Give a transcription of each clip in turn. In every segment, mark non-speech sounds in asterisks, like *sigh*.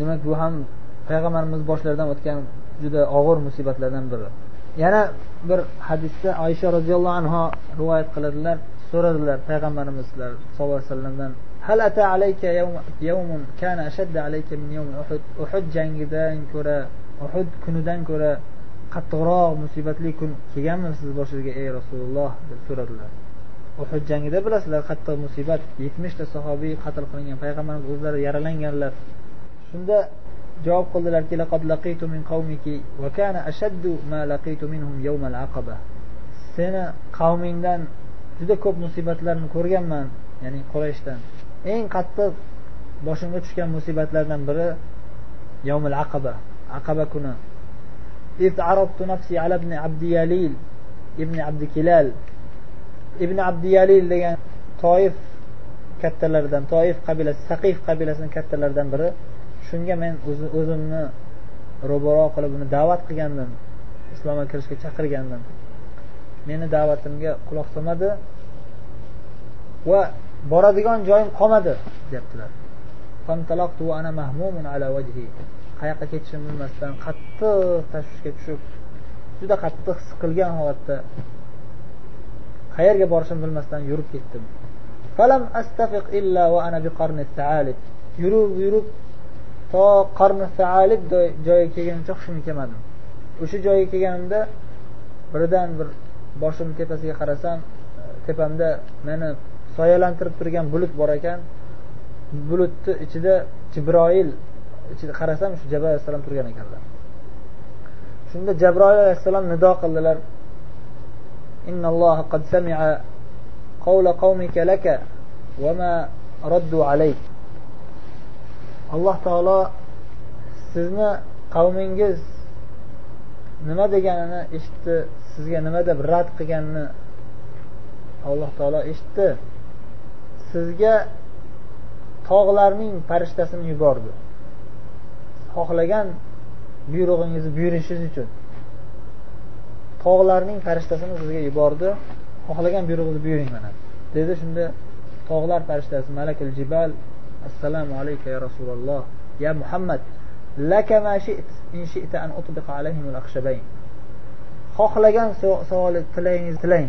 demak bu ham payg'ambarimiz boshlaridan o'tgan juda og'ir musibatlardan biri. Yana bir hadisda oysha roziyallohu anhu rivoyat qiladilar so'radilar payg'ambarimiz sallallohu alayhi vasallamdan hal ata alayka yawmun kana ashadda alayka min yawm uhud? Uhud jangidan ko'ra uhud kunidan ko'ra qattiqroq musibatli kun kelganmi siz boshingizga ey rasululloh? deb so'radilar. Uhud jangida bilasizlar qattiq musibat yetmishta sahobiy qatl qilingan payg'ambarimiz o'zlari yaralanganlar. shunda javob qildilarki min kana ashaddu ma laqitu minhum yawmal qavmingdan juda ko'p musibatlarni ko'rganman ya'ni qurayshdan. Eng qattiq boshimga tushgan musibatlardan biri yavmil aqaba aqaba kuni. Nafsi ala ibn abdiyalil ibn abdikilal ibn abdiyalil degan toif kattalaridan toif qabilasi saqif qabilasini kattalaridan biri shunga men o'zimni ro'baro qilib uni da'vat qilgandim. Islomga kirishga chaqirgandim. Meni da'vatimga quloq solmadi va boradigan joyim qolmadi deyaptilar qayoqqa ketishimni bilmasdan qattiq tashvishga tushib juda qattiq siqilgan holatda qayerga borishimni bilmasdan yurib ketdim. Falam astafiq illa ana yurib yurib to qarni faalib joyiga kelguncha hushimga kelmadim o'sha joyga kelganimda birdan bir boshimni tepasiga qarasam e, tepamda meni soyalantirib turgan bulut bor ekan. Bulutni ichida jibroil ichida qarasam shu jabroil alayhissalom turgan ekanlar. Shunda jabroil alayhissalom nido qildilar. Qad sami'a qawla qawmika laka va ma raddu alayk. Alloh taolo sizni qavmingiz nima deganini eshitdi sizga nima deb rad qilganini alloh taolo eshitdi. Sizga tog'larning farishtasini yubordi. Xohlagan buyrug'ingizni buyurishingiz uchun. Tog'larning farishtasini sizga yubordi. Xohlagan buyrug'ingizni buyuring mana dedi. Shunda tog'lar farishtasi malakul jibal assalomu alayka ya rasululloh. Ya muhammad laka ma shi't in shi'ta an utbiqa alayhim al akhshabayn xohlagan savol tilagingizni tilang.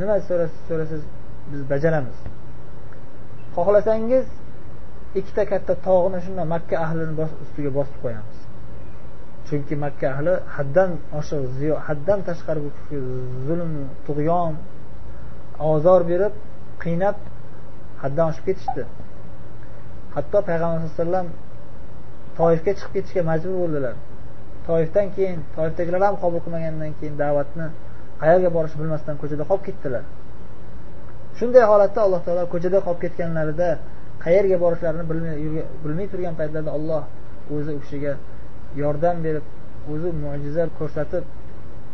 Nima so'rasangiz biz bajaramiz. Xohlasangiz ikkita katta tog'ni shunday makka ahlini ustiga bosib qo'yamiz. Chunki makka ahli haddan oshiq ziyo haddan tashqari zulm tug'yon ozor berib qiynab haddan oshib ketishdi. Hatto payg'ambar sallallohu alayhi vasallam toifga chiqib ketishga majbur bo'ldilar. Toifdan keyin toifdagilar ham qabul qilmagandan keyin da'vatni qayerga borishni bilmasdan ko'chada qolib ketdilar. Shunday holatda alloh taolo ko'chada qolib ketganlarida qayerga borishlarini bilmay turgan paytlarda olloh o'zi u kishiga yordam berib o'zi mo'jiza ko'rsatib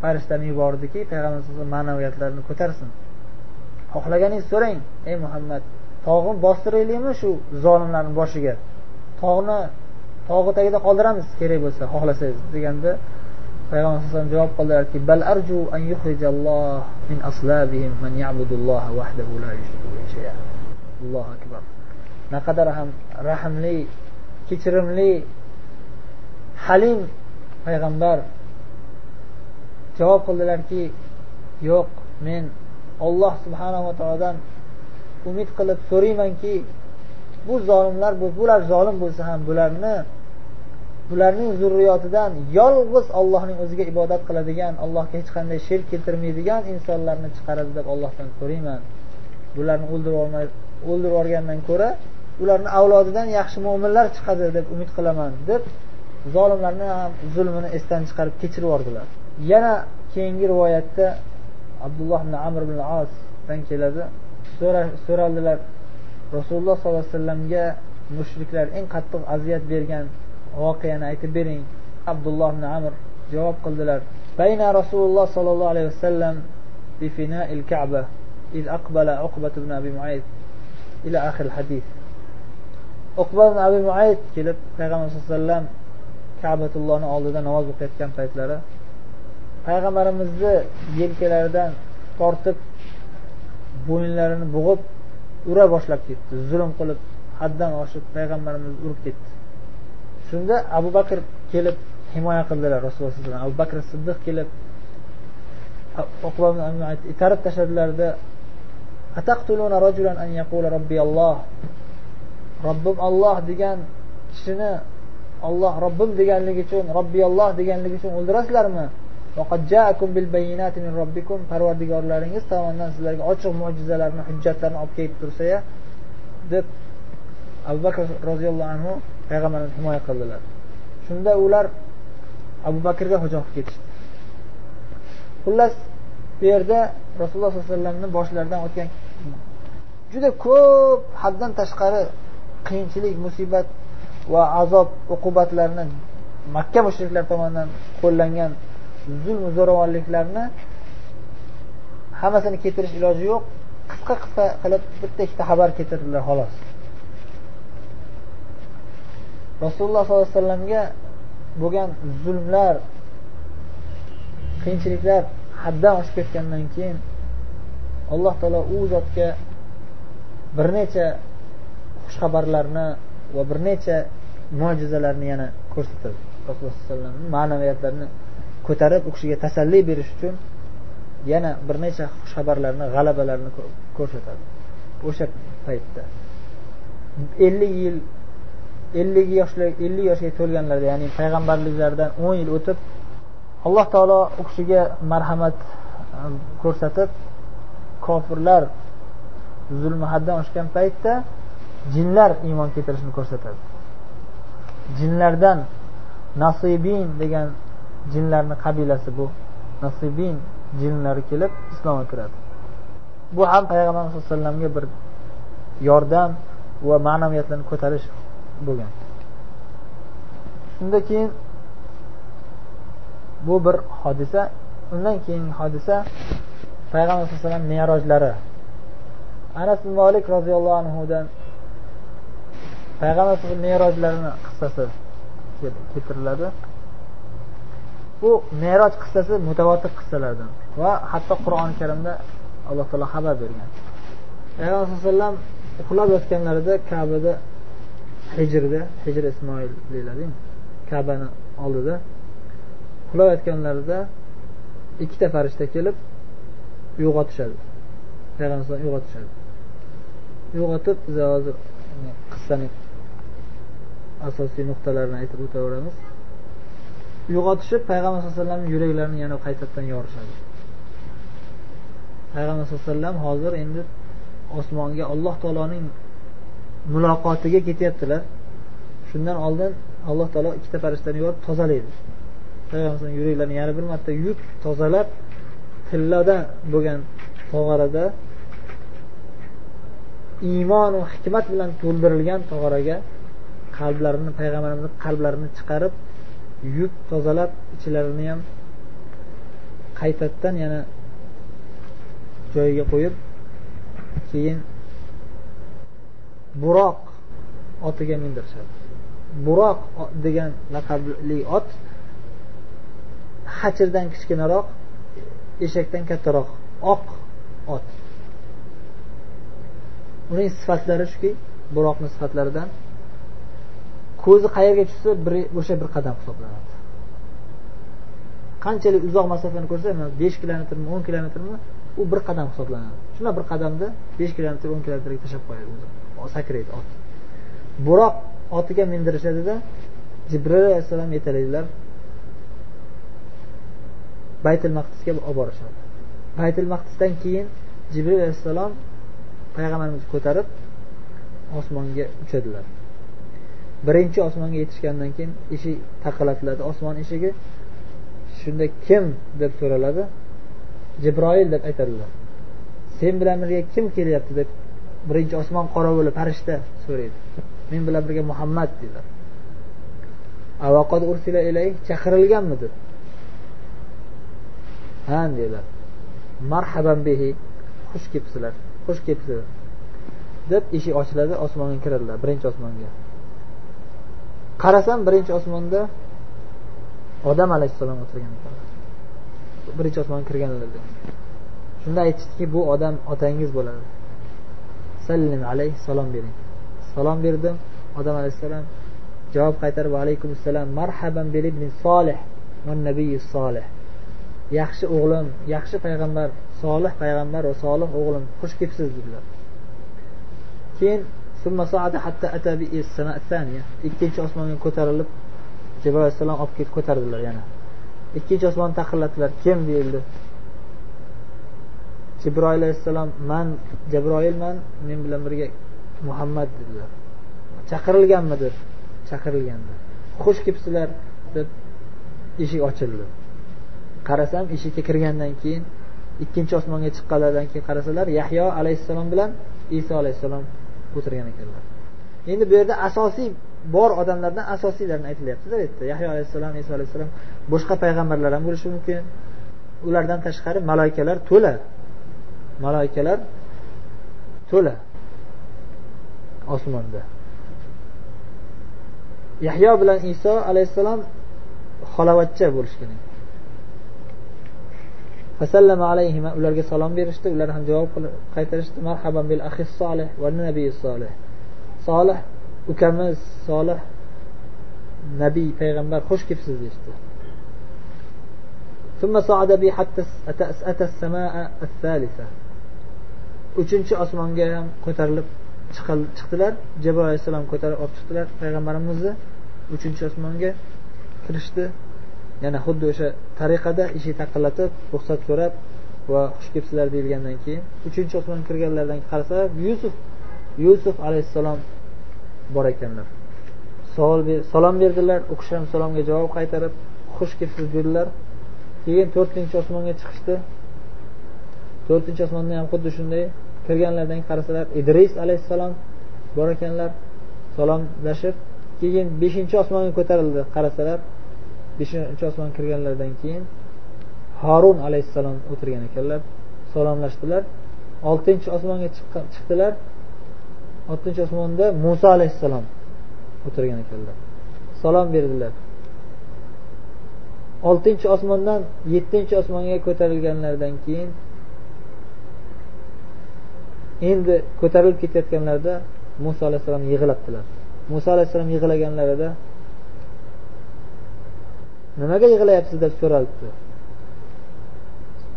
farishtani yubordiki payg'ambar ma'naviyatlarini ko'tarsin. Xohlaganingizni so'rang ey muhammad. Tog'ni bostiraylikmi shu zolimlarni boshiga? Tog'ni tog'i tagida qoldiramiz kerak bo'lsa xohlasangiz deganda payg'ambar javob qildilarki bal arju an yukhrijalloh min aslabihim man ya'budulloha wahdahu la yushriku bihi shay'a. Allohu akbar. Naqadar ham rahmli kechirimli halim payg'ambar javob qildilarki yo'q men olloh subhanava taolodan umid qilib so'raymanki bu zolimlar bular zolim bo'lsa ham bularni bularning zurriyotidan yolg'iz ollohning o'ziga ibodat qiladigan allohga hech qanday shirk keltirmaydigan insonlarni chiqaradi deb ollohdan so'rayman. Bularni o'ldirib o'ldirib yuborgandan ko'ra ularni avlodidan yaxshi mo'minlar chiqadi deb umid qilaman deb zolimlarni ham zulmini esdan chiqarib kechirib yubordilar. Yana keyingi rivoyatda abdulloh ibn amr ibn osdan keladi. so'raldilar rasululloh sollallohu alayhi vasallamga mushriklar eng qattiq aziyat bergan voqeani aytib bering abdulloh ibn amr javob qildilar bayna rasululloh sollallohu alayhi vasallam بفناء الكعبة إذ أقبل عقبة بن أبي معيط إلى آخر الحديث uqba ibn abi muayt kelib payg'ambar sallallohu alayhi vasallam kabatullohni oldida namoz o'qiyotgan paytlari payg'ambarimizni yelkalaridan tortib bo'yinlarini bo'g'ib ura boshlab ketdi. Zulm qilib haddan oshib payg'ambarimizni urib ketdi. Shunda abu bakr kelib himoya qildilar rasululloh alayhi vasallam. Abu bakr siddiq kelib itarib tashladilarda robbim olloh degan kishini olloh robbim deganligi uchun robbiyalloh deganligi uchun o'ldirasizlarmi? Parvardigorlaringiz tomonidan sizlarga ochiq mo'jizalarni hujjatlarni olib kelib tursa deb abu bakr roziyallohu anhu payg'ambarni himoya qildilar. Shunda ular abu bakrga hujum qilib ketishdi. Xullas bu yerda rasululloh sollallohu alayhi vasallamni boshlaridan o'tgan juda ko'p haddan tashqari qiyinchilik musibat va azob uqubatlarni makka mushriklar tomonidan qo'llangan zulm zo'ravonliklarni hammasini keltirish iloji yo'q. Qisqa qisqa qilib bitta ikkita xabar keltirdilar xolos. Rasululloh sollallohu alayhi vasallamga bo'lgan zulmlar qiyinchiliklar haddan oshib ketgandan keyin alloh taolo u zotga bir necha xushxabarlarni va bir necha mo'jizalarni yana ko'rsatadi. Rasululloh sallallohu alayhi vasallamni ma'naviyatlarini ko'tarib u kishiga tasalli berish uchun yana bir necha xushxabarlarni g'alabalarni ko'rsatadi. O'sha paytda. Ellik yil ellik yoshlar ellik yoshga to'lganlarda ya'ni payg'ambarliklaridan o'n yil o'tib alloh taolo u kishiga marhamat um, ko'rsatib kofirlar zulmi haddan oshgan paytda jinlar iymon keltirishini ko'rsatadi. Jinlardan nasibin degan jinlarni qabilasi bu. Nasibin jinlari kelib islomga kiradi. Bu ham payg'ambar sallallohu alayhi vasallamga bir yordam va ma'naviyatlarni ko'tarish bo'lgan. Shundan keyin bu bir hodisa. Undan keyingi hodisa payg'ambar sallallohu alayhi vasallam merojlari anas ibn molik roziyallohu anhudan payg'ambar merojlarini qissasi keltiriladi. Bu meroj qissasi mutavotir qissalardan va hatto qur'oni karimda alloh taolo xabar bergan. Payg'ambar alayhi vasallam uxlab yotganlarida kabada hijrda hijr ismoil deyiladi. Kabani oldida uxlayotganlarida ikkita farishta kelib uyg'otishadi. Payg'ambar uyg'otishadi. Uyg'otib biz hozir qissani asosiy nuqtalarini aytib o'taveramiz. Uyg'otishib payg'ambar sallallohu alayhi vasallamni yuraklarini yana qaytadan yorishadi payg'ambar sallallohu alayhi vasallam hozir endi osmonga alloh taoloning muloqotiga ketyaptilar. Shundan oldin alloh taolo ikkita farishtani yuborib tozalaydi. Payg'ambar yuraklarini yana bir marta yuvib tozalab tilladan bo'lgan tog'orada iymonu hikmat bilan to'ldirilgan tog'oraga qalblarini payg'ambarimizni qalblarini chiqarib yuvib tozalab ichlarini ham qaytadan yana joyiga qo'yib keyin buroq otiga mindirishadi. Buroq degan laqabli ot hachirdan kichkinaroq eshakdan kattaroq oq ot. Uning sifatlari shuki buroqni sifatlaridan ko'zi qayerga tushsa bir o'sha bir qadam hisoblanadi. Qanchalik uzoq masofani ko'rsa besh kilometrmi o'n kilometrmi u bir qadam hisoblanadi. Shuna bir qadamda besh kilometr o'n kilometrga tashlab qo'yadi sakraydi ot. Buroq otiga mindirishadida jibril alayhissalom yetalaydilar baytil maqdisga olib borishadi. Baytil maqdisdan keyin jibril alayhissalom payg'ambarimizni ko'tarib osmonga uchadilar. Birinchi osmonga yetishgandan keyin eshik taqillatiladi osmon eshigi shunda kim deb so'raladi? Jibroil deb aytadilar. Sen bilan birga kim kelyapti deb birinchi osmon qorovuli farishta so'raydi. Men bilan birga muhammad deydilar chaqirilganmidi ha deydilar marhaban bihi xush kelibsizlar xush kelibsizlar deb eshik ochiladi osmonga kiradilar birinchi osmonga. Qarasam birinchi osmonda odam alayhissalom o'tirgan birinchi osmonga kirganlar shunda aytishdiki bu odam otangiz bo'ladi. Sallim alayh salom bering. Salom berdim odam alayhissalom javob qaytarib alaykum assalom marhaban bil ibn solih nabiy solih. Yaxshi o'g'lim yaxshi payg'ambar solih payg'ambar va solih o'g'lim xush kelibsiz dedilar. Keyin ikkinchi osmonga ko'tarilib jibril alayhissalom olib kelib ko'tardilar yana. Ikkinchi osmonni taqillatdilar. Kim deyildi? Jibroil alayhissalom man jabroilman men bilan birga muhammad dedilar. Chaqirilganmidi chaqirilgandi xush kelibsizlar deb eshik ochildi. Qarasam eshikka kirgandan keyin ikkinchi osmonga chiqqanlaridan keyin qarasalar yahyo alayhissalom bilan iso alayhissalom o'tirgan ekanlar. Endi bu yerda asosiy bor odamlardan asosiylarini aytilyaptida bu yerda yahyo alayhissalom iso alayhissalom boshqa payg'ambarlar ham bo'lishi mumkin. Ulardan tashqari maloikalar to'la. Maloikalar to'la. Osmonda. Yahyo bilan iso alayhissalom xalovatcha bo'lishgan ularga salom berishdi ular ham javob qaytarishdi. Marhaban bil axis solih va solih. Solih ukamiz solih nabiy payg'ambar xush kelibsiz deyishdi. Uchinchi osmonga ham ko'tarilib chiqdilar. Jabroil alayhissalom ko'tarib olib chiqdilar payg'ambarimizni. Uchinchi osmonga kirishdi. Yana xuddi o'sha tariqada eshik taqillatib ruxsat so'rab va xush kelibsizlar deyilgandan keyin uchinchi osmon kirganlaridan qarasa yusuf yusuf alayhissalom bor ekanlar. Savol salom berdilar u kishi ham salomga javob qaytarib xush kelibsiz dedilar. Keyin to'rtinchi osmonga chiqishdi. To'rtinchi osmonda ham xuddi shunday kirganlaridan qarasalar idris alayhissalom bor ekanlar salomlashib keyin beshinchi osmonga ko'tarildi qarasalar beshinchi osmonga kirganlaridan keyin horun alayhissalom o'tirgan ekanlar. Salomlashdilar. Oltinchi osmonga chiqdilar. Oltinchi osmonda muso alayhissalom o'tirgan ekanlar. Salom berdilar. Oltinchi osmondan yettinchi osmonga ko'tarilganlaridan keyin endi ko'tarilib ketayotganlarida muso alayhissalom yig'labdilar. Muso alayhissalom yig'laganlarida nimaga yig'layapsiz deb so'ralibdi.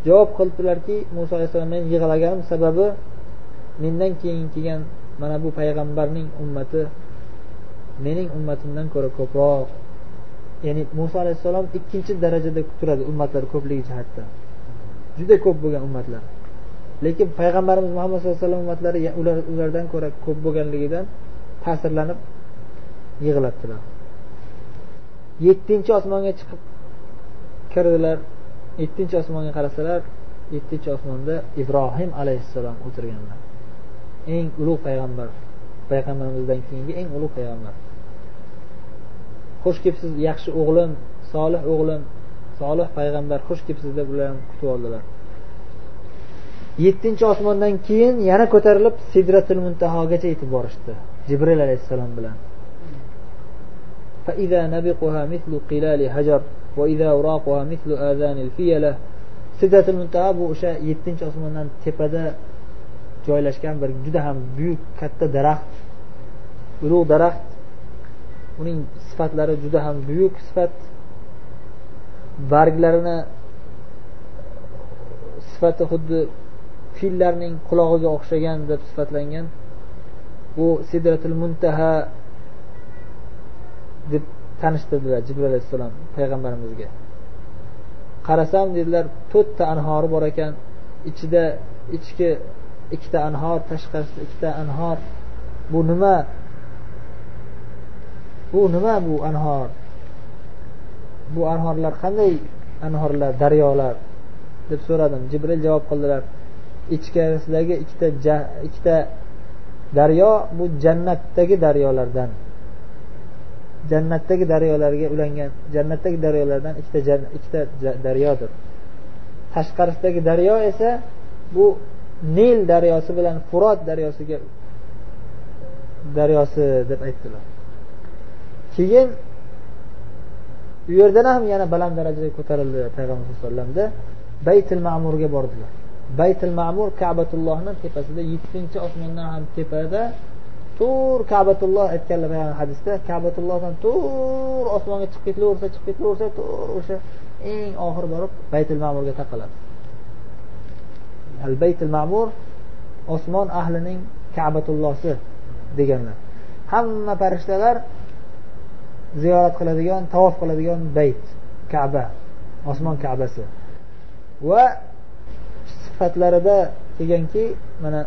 Javob qilibdilarki muso alayhissalom men yig'laganim sababi mendan keyin kelgan mana bu payg'ambarning ummati mening ummatimdan ko'ra ko'proq. Ya'ni muso alayhissalom ikkinchi darajada turadi ummatlar ko'pligi jihatdan. Juda ko'p bo'lgan ummatlar. Lekin payg'ambarimiz muhammad sallallohu alayhi vasallam ummatlari ular ulardan ko'ra ko'p bo'lganligidan ta'sirlanib yig'labdilar yettinchi osmonga chiqib kirdilar. Yettinchi osmonga qarasalar yettinchi osmonda ibrohim alayhissalom o'tirganlar. Eng ulug' payg'ambar payg'ambarimizdan keyingi eng ulug' payg'ambar. Xush kelibsiz yaxshi o'g'lim solih o'g'lim solih payg'ambar xush kelibsiz deb ular ham kutib oldilar. Yettinchi osmondan keyin yana ko'tarilib sidratul muntahogacha yetib borishdi jibril alayhissalom bilan. فإذا نبقها مثل قلال هجر وإذا أوراقها مثل آذان الفيلة sidratul muntaho bu o'sha yettinchi osmondan tepada joylashgan bir juda ham buyuk katta daraxt ulug' daraxt uning sifatlari juda ham buyuk sifat barglarini sifati xuddi fillarning qulog'iga o'xshagan deb sifatlangan bu sidratul muntaha deb tanishtirdilar jibril alayhissalom payg'ambarimizga. Qarasam dedilar to'rtta anhori bor ekan ichida ichki ikkita anhor tashqarisida ikkita anhor. Bu nima? Bu nima bu anhor? Bu anhorlar qanday anhorlar daryolar? deb so'radim. Jibril javob qildilar ichkarisidagi ikkita ikkita daryo bu jannatdagi daryolardan. Jannatdagi daryolarga ulangan jannatdagi daryolardan ikkita ikkita daryodir. Tashqarisidagi daryo esa bu nil daryosi bilan furot daryosiga daryosi deb aytdilar. Keyin u yerdan ham yana baland darajaga ko'tarildi payg'ambar sallallohu alayhi vasallamda. Baytil ma'murga bordilar. Baytil ma'mur kabatullohni tepasida yettinchi osmondan ham tepada tur kabatulloh aytganlar boyagi hadisda. Kabatullohdan tur osmonga chiqib ketilaversa chiqib ketilaversa tur o'sha eng oxiri borib baytul ma'murga taqaladi. Al baytul ma'mur osmon ahlining kabatullosi deganlar. Hamma farishtalar ziyorat qiladigan tavof qiladigan bayt kaba osmon kabasi. Va sifatlarida kelganki mana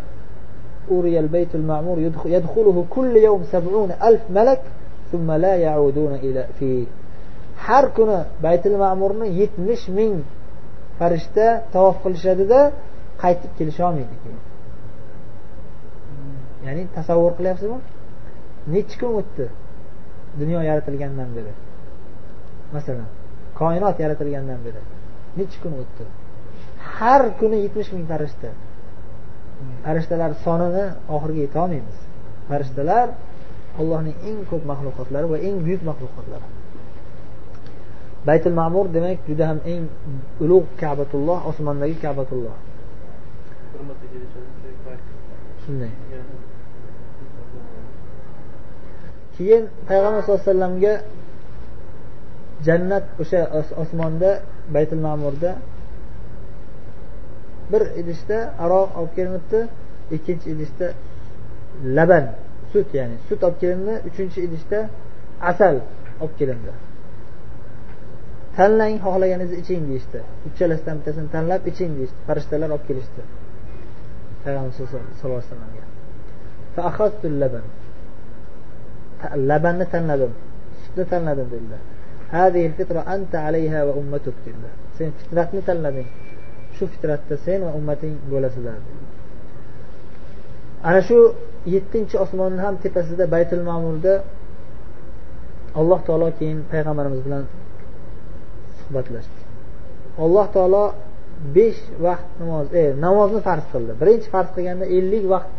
أوري baytul ma'mur يدخله كل yawm سبعون ألف malak thumma la ya'uduna ila fi har kuni baytul ma'murni yetmish ming farishta tavof qilishadida qaytib kelisholmaydi keyin ya'ni tasavvur qilyapsizmi nechi kun o'tdi dunyo yaratilgandan beri masalan koinot yaratilgandan beri nechi kun o'tdi har kuni yetmish ming farishta farishtalar sonini oxiriga yetolmaymiz farishtalar allohning eng ko'p maxluqotlari va eng buyuk maxluqotlari baytul ma'mur demak juda ham eng ulug' kabatulloh osmondagi kabatulloh. Shunday. Keyin payg'ambar sallallohu alayhi vasallamga jannat o'sha osmonda baytul ma'murda bir idishda aroq olib kelinibdi ikkinchi idishda laban sut ya'ni sut olib kelindi uchinchi idishda asal olib kelindi. Tanlang xohlaganingizni iching deyishdi. Uchalasidan bittasini tanlab iching deyishdi. Farishtalar olib kelishdi. Payg'ambar sallallohu alayhi vasallamga. Labanni tanladim. Sutni tanladim dedilar. Sen fitratni tanlading. Shu fitratda sen va ummating bo'lasizlar. Ana shu yettinchi osmonni ham tepasida baytul ma'murda alloh taolo keyin payg'ambarimiz bilan suhbatlashdi. Alloh taolo besh vaqt namoz e, namozni farz qildi. Birinchi farz qilganda ellik vaqt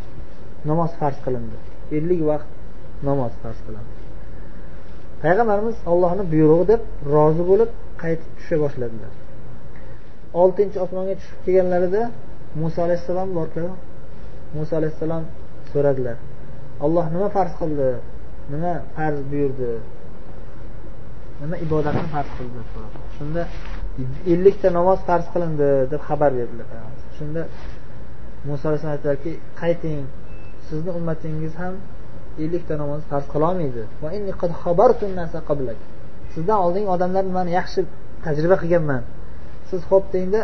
namoz farz qilindi. Ellik vaqt namoz farz qilindi. Payg'ambarimiz ollohni buyrug'i deb rozi bo'lib qaytib tusha boshladilar. Oltinchi osmonga tushib kelganlarida muso alayhissalom borku muso alayhissalom so'radilar olloh nima farz qildi? Nima farz buyurdi? Nima ibodatni farz qildi? Deb so'radi shunda ellikta namoz farz qilindi deb xabar berdilar. Shunda muso alayhissalom aytdilarki qayting sizni ummatingiz ham ellikta namoz farz qilolmaydi sizdan oldingi odamlar nimani yaxshi tajriba qilganman. Siz ho'p dengda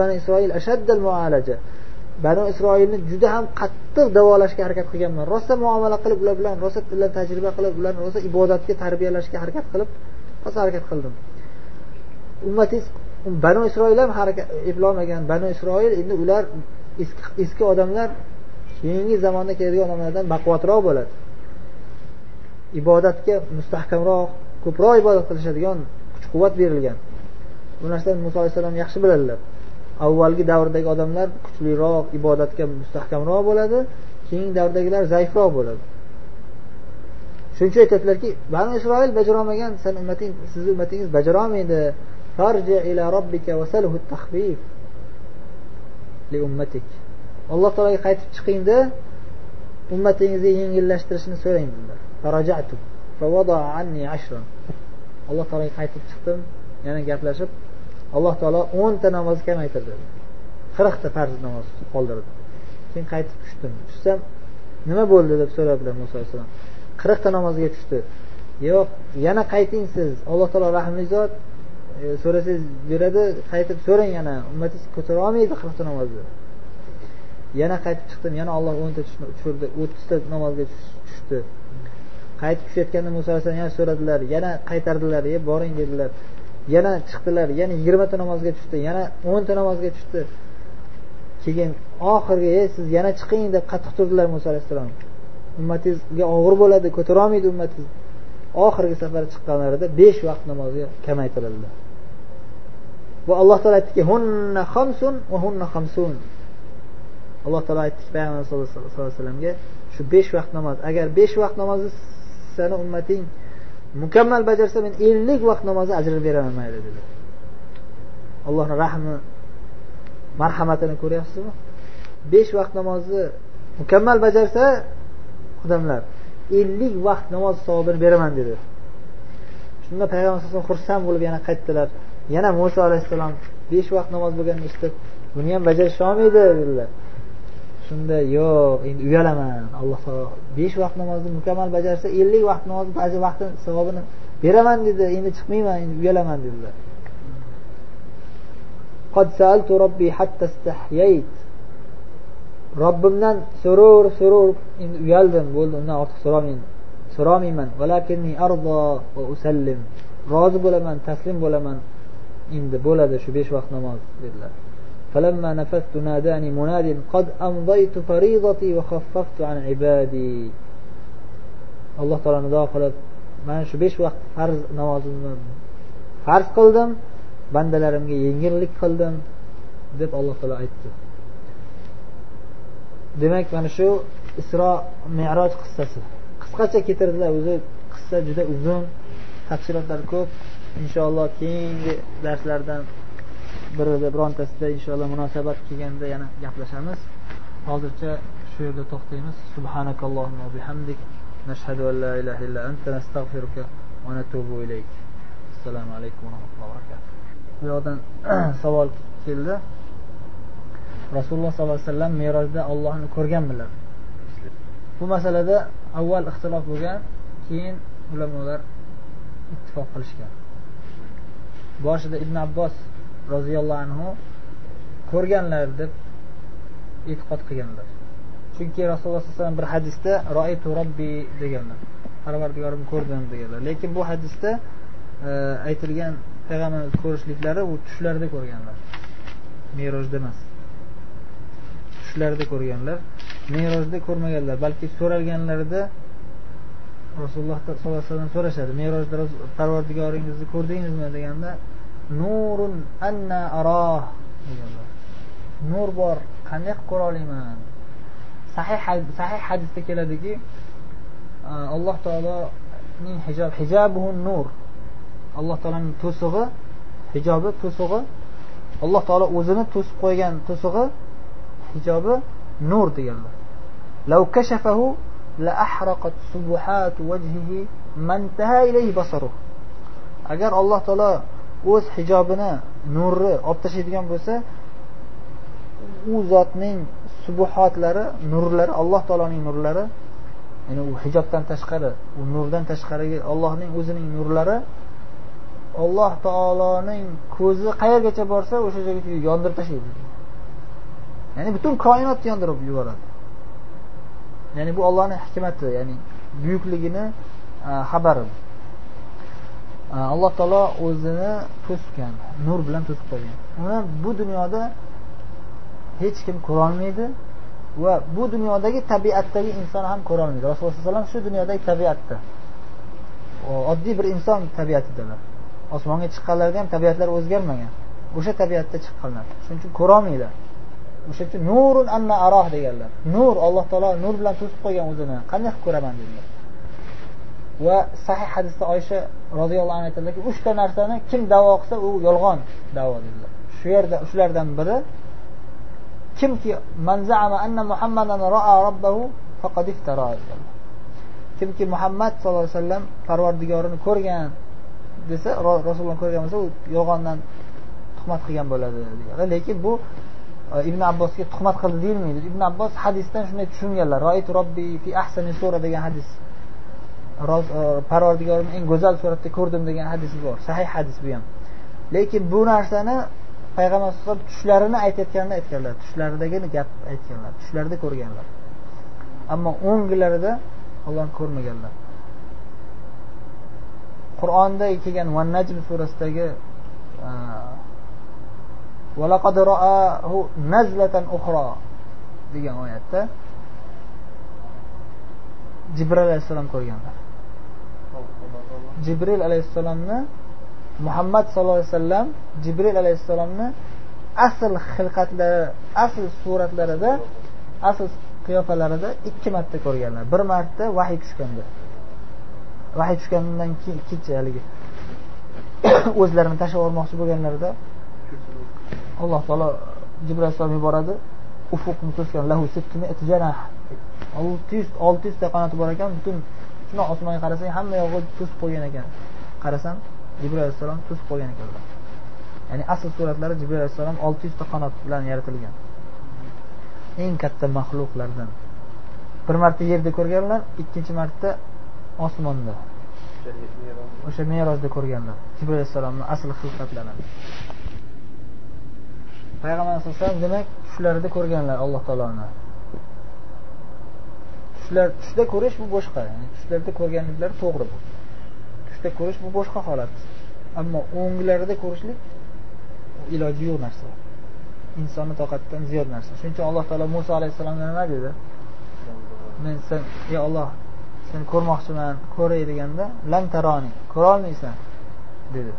bani isroil ashaddal mualaja. Banu isroilni juda ham qattiq davolashga harakat qilganman. Rosa muomala qilib ular bilan rosa ular tajriba qilib ularni rosa ibodatga tarbiyalashga harakat qilib rosa harakat qildim. Ummatingiz um, banu isroil ham harakat eplolmagan. Banu isroil endi ular eski eski odamlar keyingi zamonda keladigan odamlardan baquvvatroq bo'ladi. Ibodatga mustahkamroq ko'proq ibodat qilishadigan kuch quvvat berilgan. Bu narsani muso alayhissalom yaxshi biladilar. Avvalgi davrdagi odamlar kuchliroq ibodatga mustahkamroq bo'ladi keyingi davrdagilar zaifroq bo'ladi. Shuning uchun aytadilarki banu isroil bajarolmagan san ummating sizni ummatingiz bajarolmaydi. Ila robbika li ummatik. Alloh taologa qaytib chiqingda ummatingizga yengillashtirishni so'rang dedilar. Alloh taologa qaytib chiqdim yana gaplashib alloh taolo o'nta namoz kamaytirdi. qirqta farz namoz qoldirdi. Keyin qaytib tushdim. Tushsam nima bo'ldi deb so'radilar muso alayhissalom. qirqta namozga tushdi. Yo'q yana qayting siz. Alloh taolo rahmli zot e, so'rasangiz beradi qaytib so'rang yana. Ummatingiz ko'tara olmaydi qirqta namozni. Yana qaytib chiqdim. Yana olloh o'nta tushirdi. o'ttizta namozga tushdi. Qaytib tushayotganda muso alayhissalom yana so'radilar. Yana qaytardilar. E boring dedilar. Yana chiqdilar yana yigirmata namozga tushdi yana o'nta namozga tushdi. Keyin oxirgi ey siz yana chiqing deb qattiq turdilar muso alayhissalom. Ummatingizga og'ir bo'ladi ko'tarolmaydi ummatingiz. Oxirgi safar chiqqanlarida besh vaqt namozga kamaytirildi. Va alloh taolo aytdiki hunna xamsun va hunna xamsun alloh taolo aytdiki payg'ambar sallallohu alayhi vasallamga shu besh vaqt namoz agar besh vaqt namozni sani ummating mukammal bajarsa men ellik vaqt namozni ajrini beraman mayli dedi. Allohni rahmi marhamatini ko'ryapsizmi? Besh vaqt namozni mukammal bajarsa odamlar ellik vaqt namoz savobini beraman dedi. Shunda payg'ambar alayhisalom xursand bo'lib yana qaytdilar. Yana muso alayhissalom besh vaqt namoz bo'lganini eshitib buni ham bajarish olmaydi dedilar. Shunda yo'q endi uyalaman. Alloh taolo besh vaqt namozni mukammal bajarsa ellik vaqt namozni ba'zi vaqtini savobini beraman dedi. Endi chiqmayman endi uyalaman dedilar. Robbimdan so'raver so'raver endi uyaldim bo'ldi undan ortiq so'ramayman so'ramayman rozi bo'laman taslim bo'laman. Endi bo'ladi shu besh vaqt namoz dedilar. فلما نفثت ناداني مناد قد أمضيت فريضتي وخففت عن عبادي alloh taolo nido qilib mana shu besh vaqt farz namozimni farz qildim bandalarimga yengillik qildim deb alloh taolo aytdi demak mana shu isro meroj qissasi qisqacha keltirdilar o'zi qissa juda uzun tafsilotlari ko'p inshaalloh keyingi darslardan birida birontasida inshaalloh munosabat kelganda yana gaplashamiz. Hozircha shu yerda to'xtaymiz. Subhanakallohumma bihamdik. Nashhadu an la ilaha illa anta nastag'firuka va natubu ilayk. Assalomu alaykum va rahmatullohi va barakatuh. Bu yoqdan *clears throat* savol keldi. Rasululloh sollallohu alayhi vasallam merojda ollohni ko'rganmilar? Bu masalada avval ixtilof bo'lgan keyin ulamolar ittifoq qilishgan. Boshida ibn abbos roziyallohu anhu ko'rganlar deb e'tiqod qilganlar. Chunki rasululloh sallallohu alayhi vasallam bir hadisda roitu robbi deganlar. Parvardigorimni ko'rdim deganlar. Lekin bu hadisda e, aytilgan payg'ambarimizni ko'rishliklari u tushlarida ko'rganlar. Merojda emas. Tushlarida ko'rganlar. Merojda ko'rmaganlar. Balki so'ralganlarida rasululloh sollallohu alayhi vasallam so'rashadi. Merojda parvardigoringizni ko'rdingizmi? deganda nurun anna aroh deganlar nur bor qanday qilib ko'ra olaman sahih sahih hadisda keladiki alloh taoloning hijob hijabuhu nur alloh taoloning to'sig'i hijobi to'sig'i alloh taolo o'zini to'sib qo'ygan to'sig'i hijobi nur deganlar لو كشفه لأحرقت سبحات وجهه ما انتهى إليه بصره agar alloh taolo o'z hijobini nurni olib tashlaydigan bo'lsa u zotning subuhotlari nurlari alloh taoloning nurlari ya'ni u hijobdan tashqari u nurdan tashqarigi allohning o'zining nurlari alloh taoloning ko'zi qayergacha borsa o'sha joygacha yondirib tashlaydi. Ya'ni butun koinotni yondirib yuboradi. Ya'ni bu ollohni hikmati ya'ni buyukligini xabari alloh taolo o'zini to'sgan nur bilan to'sib qo'ygan. Uni bu dunyoda hech kim ko'rolmaydi va bu dunyodagi tabiatdagi inson ham ko'rolmaydi. Rasululloh alayhi vasallam shu dunyodagi tabiatda. Oddiy bir inson tabiatidalar. Osmonga chiqqanlarida ham tabiatlari o'zgarmagan. O'sha tabiatda chiqqanlar. Shuning uchun ko'rolmaydilar o'sha uchun nurun anna aroh deganlar. Nur alloh taolo nur bilan to'sib qo'ygan o'zini. Qanday qilib ko'raman dedilar va sahih hadisda oysha roziyallohu anhu aytadilarki uchta narsani kim davo qilsa u yolg'on davo dedilar shu yerda shulardan biri kimki muhammadan robbahu faqad kimki muhammad sallallohu alayhi vasallam parvardigorini ko'rgan desa rasululloh ko'rgan bo'lsa u yolg'ondan tuhmat qilgan bo'ladi deganlar lekin bu e, ibn abbosga tuhmat qildi deyilmaydi. Ibn abbos hadisdan shunday tushunganlar. Robbi fi ahsani sura degan hadis E, parvardigorimni eng go'zal suratda ko'rdim degan hadis bor. Sahih hadis bu ham. Lekin bu narsani payg'ambar alayhisalom tushlarini aytayotganini aytganlar. Tushlaridagini gap aytganlar. Tushlarida ko'rganlar. Ammo o'nglarida ollohni ko'rmaganlar. Qur'onda kelgan van najm surasidagi e, degan oyatda jibril alayhissalom ko'rganlar. Jibril alayhissalomni muhammad sallallohu alayhi vasallam jibril alayhissalomni asl xilqatlari asl suratlarida asl qiyofalarida ikki marta ko'rganlar. Bir marta vahiy tushganda. Vahiy tushgandan keyin ikkinchi haligi. *coughs* O'zlarini tashlab yubormoqchi bo'lganlarida alloh taolo jibril alayhissalom yuboradi ufuqni to'sgan lahu olti yuz olti yuzta qanoti bor ekan. Butun shundoq osmonga qarasang hamma yog'i to'sib qo'ygan ekan. Qarasam jibril alayhissalom to'sib qo'ygan ekan. Ya'ni asl suratlari jibril alayhissalom olti yuzta qanot bilan yaratilgan. Eng katta maxluqlardan. Bir marta yerda ko'rganlar ikkinchi marta osmonda. O'sha merosda ko'rganlar. Jibril alayhissalomni asl xilqatlarini. Payg'ambar alayhisalom demak tushlarida ko'rganlar alloh taoloni. Tushlar tushda ko'rish bu boshqa. Ya'ni tushlarda ko'rganliklari to'g'ri bu. Tushda ko'rish bu boshqa holat. Ammo o'nglarida ko'rishlik iloji yo'q narsa. Insonni toqatidan ziyod narsa. Shuning uchun alloh taolo muso alayhissalomga nima dedi? Men sen ey olloh seni ko'rmoqchiman ko'ray deganda lan taroni ko'rolmaysan dedi.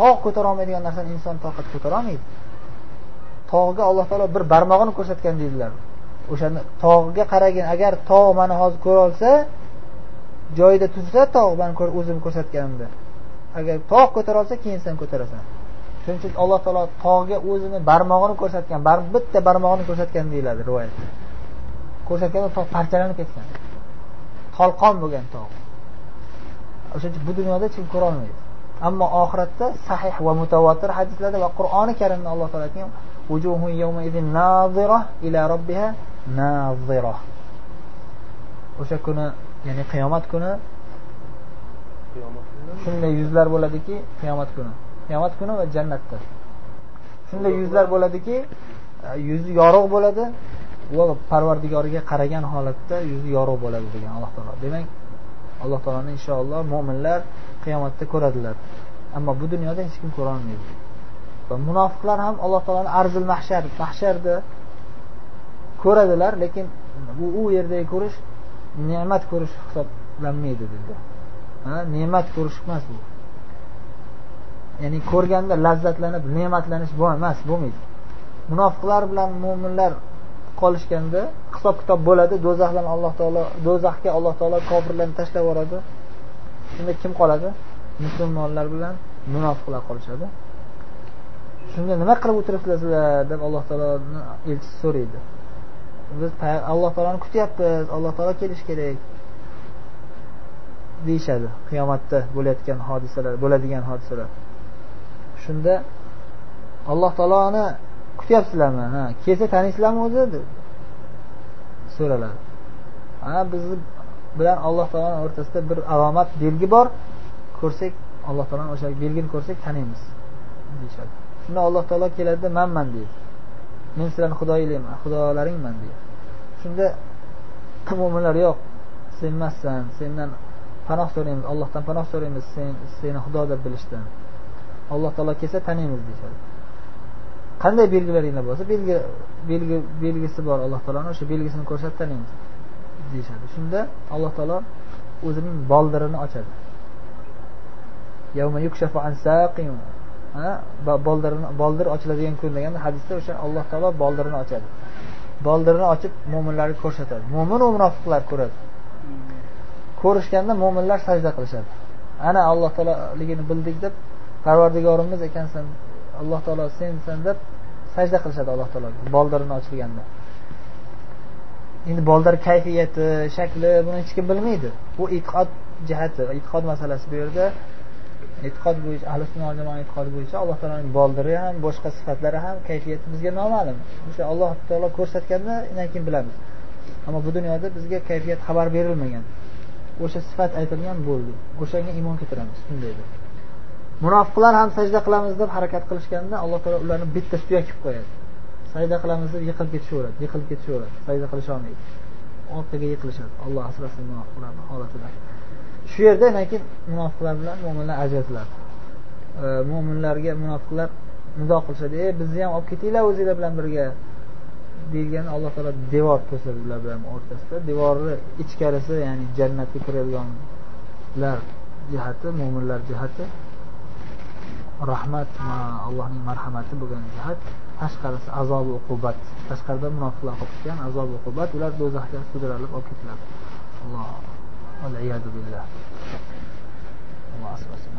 Tog' ko'tara olmaydigan narsani inson toqat ko'tara olmaydi tog'ga alloh taolo bir barmog'ini ko'rsatgan deydilar. O'shani tog'ga qaragin agar tog' mani hozir ko'rolsa joyida tursa tog' mani o'zim ko'rsatganimda. Agar tog' ko'tara olsa keyin sen ko'tarasan. Shuning uchun alloh taolo tog'ga o'zini barmog'ini ko'rsatgan bitta barmog'ini ko'rsatgan deyiladi rivoyatda ko'rsatganda tog' parchalanib ketgan. Tolqon bo'lgan tog' o'shaning uchun bu dunyoda hech kim ko'rolmaydi ammo oxiratda sahih va mutavotir hadislarda va qur'oni karimda alloh taolo aytgan ila robbiha nazira o'sha kuni ya'ni qiyomat kuni shunday yuzlar bo'ladiki qiyomat kuni. Qiyomat kuni va jannatda. Shunday yuzlar bo'ladiki yuzi yorug' bo'ladi va parvardigoriga qaragan holatda yuzi yorug' bo'ladi degan alloh taolo. Demak alloh taoloni inshaalloh mo'minlar qiyomatda ko'radilar. Ammo bu dunyoda hech kim ko'rolmaydi va munofiqlar ham alloh taoloni arzil mahshar mahsharda ko'radilar lekin bu u yerdagi ko'rish ne'mat ko'rish hisoblanmaydi dedi. Ne'mat ko'rish emas bu. Ya'ni ko'rganda lazzatlanib ne'matlanish bu emas bo'lmaydi. Munofiqlar bilan mo'minlar qolishganda hisob kitob bo'ladi do'zaxdan alloh taolo do'zaxga alloh taolo kofirlarni tashlab yuboradi. Shunda kim qoladi? Musulmonlar bilan munofiqlar qolishadi. Shunda nima qilib o'tiribsizlar deb alloh taoloni elchisi so'raydi. Biz alloh taoloni kutyapmiz alloh taolo kelishi kerak deyishadi. Qiyomatda bo'layotgan hodisalar bo'ladigan hodisalar. Shunda alloh taoloni kutyapsizlarmi? Ha kelsa taniysizlarmi o'zi deb so'raladi. Ha bizni bilan alloh taoloni o'rtasida bir alomat belgi bor ko'rsak alloh taoloni o'sha belgini ko'rsak taniymiz deyishadi. Shunda alloh taolo keladida manman deydi. Men sizlarni xudoyinglarman xudolaringman deydi. Shunda mo'minlar yo'q sen emassan sendan panoh so'raymiz allohdan panoh so'raymiz sen seni xudo deb bilishdan. Alloh taolo kelsa taniymiz deyishadi. Qanday belgilaringlar bo'lsa belgi belgi belgisi bor alloh taoloni o'sha belgisini ko'rsatib taniymiz deyishadi. Shunda alloh taolo o'zining boldirini ochadi. Boldirini boldir ochiladigan kun deganda hadisda o'sha alloh taolo boldirini ochadi. Boldirini ochib mo'minlarga ko'rsatadi. Mo'min va munofiqlar ko'radi. Ko'rishganda mo'minlar sajda qilishadi. Ana alloh taololigini bildik deb parvardigorimiz ekansan alloh taolo sensan deb sajda qilishadi alloh taologa boldirini ochilganda. Endi boldir kayfiyati shakli buni hech kim bilmaydi. Bu e'tiqod jihati e'tiqod masalasi bu yerda e'tiqod bo'yicha ahli sunna jamoa e'tiqodi bo'yicha alloh taoloning boldiri ham boshqa sifatlari ham kayfiyati bizga noma'lum. O'sha alloh taolo ko'rsatganda undan keyin bilamiz. Ammo bu dunyoda bizga kayfiyat xabar berilmagan. O'sha sifat aytilgan bo'ldi. O'shanga iymon keltiramiz. Shunday deb. Munofiqlar ham sajda qilamiz deb harakat qilishganda alloh taolo ularni bitta suyak qilib qo'yadi. Sajda qilamiz deb yiqilib ketishaveradi yiqilib ketishaveradi. Sajda qilisholmaydi orqaga yiqilishadi. Alloh asrasin munofiqlarni holatidan shu yerda keyin munofiqlar bilan mo'minlar ajratiladi mo'minlarga munofiqlar nido qilishadi ey bizni ham olib ketinglar o'zinglar bilan birga deyilgan alloh taolo devor to'sadi ular bilan o'rtasida. Devorni ichkarisi ya'ni jannatga kiradiganlar jihati mo'minlar jihati rahmat allohning marhamati bo'lgan jihat tashqarisi azob uqubat tashqarida munofiqlar qolib azob uqubat ular do'zaxga sudralib olib ketiladi alloh billah alloh asrasin